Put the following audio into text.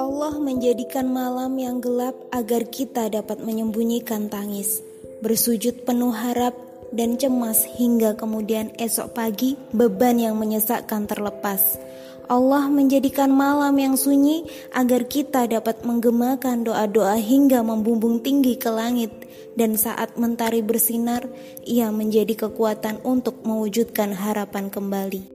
Allah menjadikan malam yang gelap agar kita dapat menyembunyikan tangis, bersujud penuh harap dan cemas hingga kemudian esok pagi beban yang menyesakkan terlepas. Allah menjadikan malam yang sunyi agar kita dapat menggemakan doa-doa hingga membumbung tinggi ke langit dan saat mentari bersinar ia menjadi kekuatan untuk mewujudkan harapan kembali.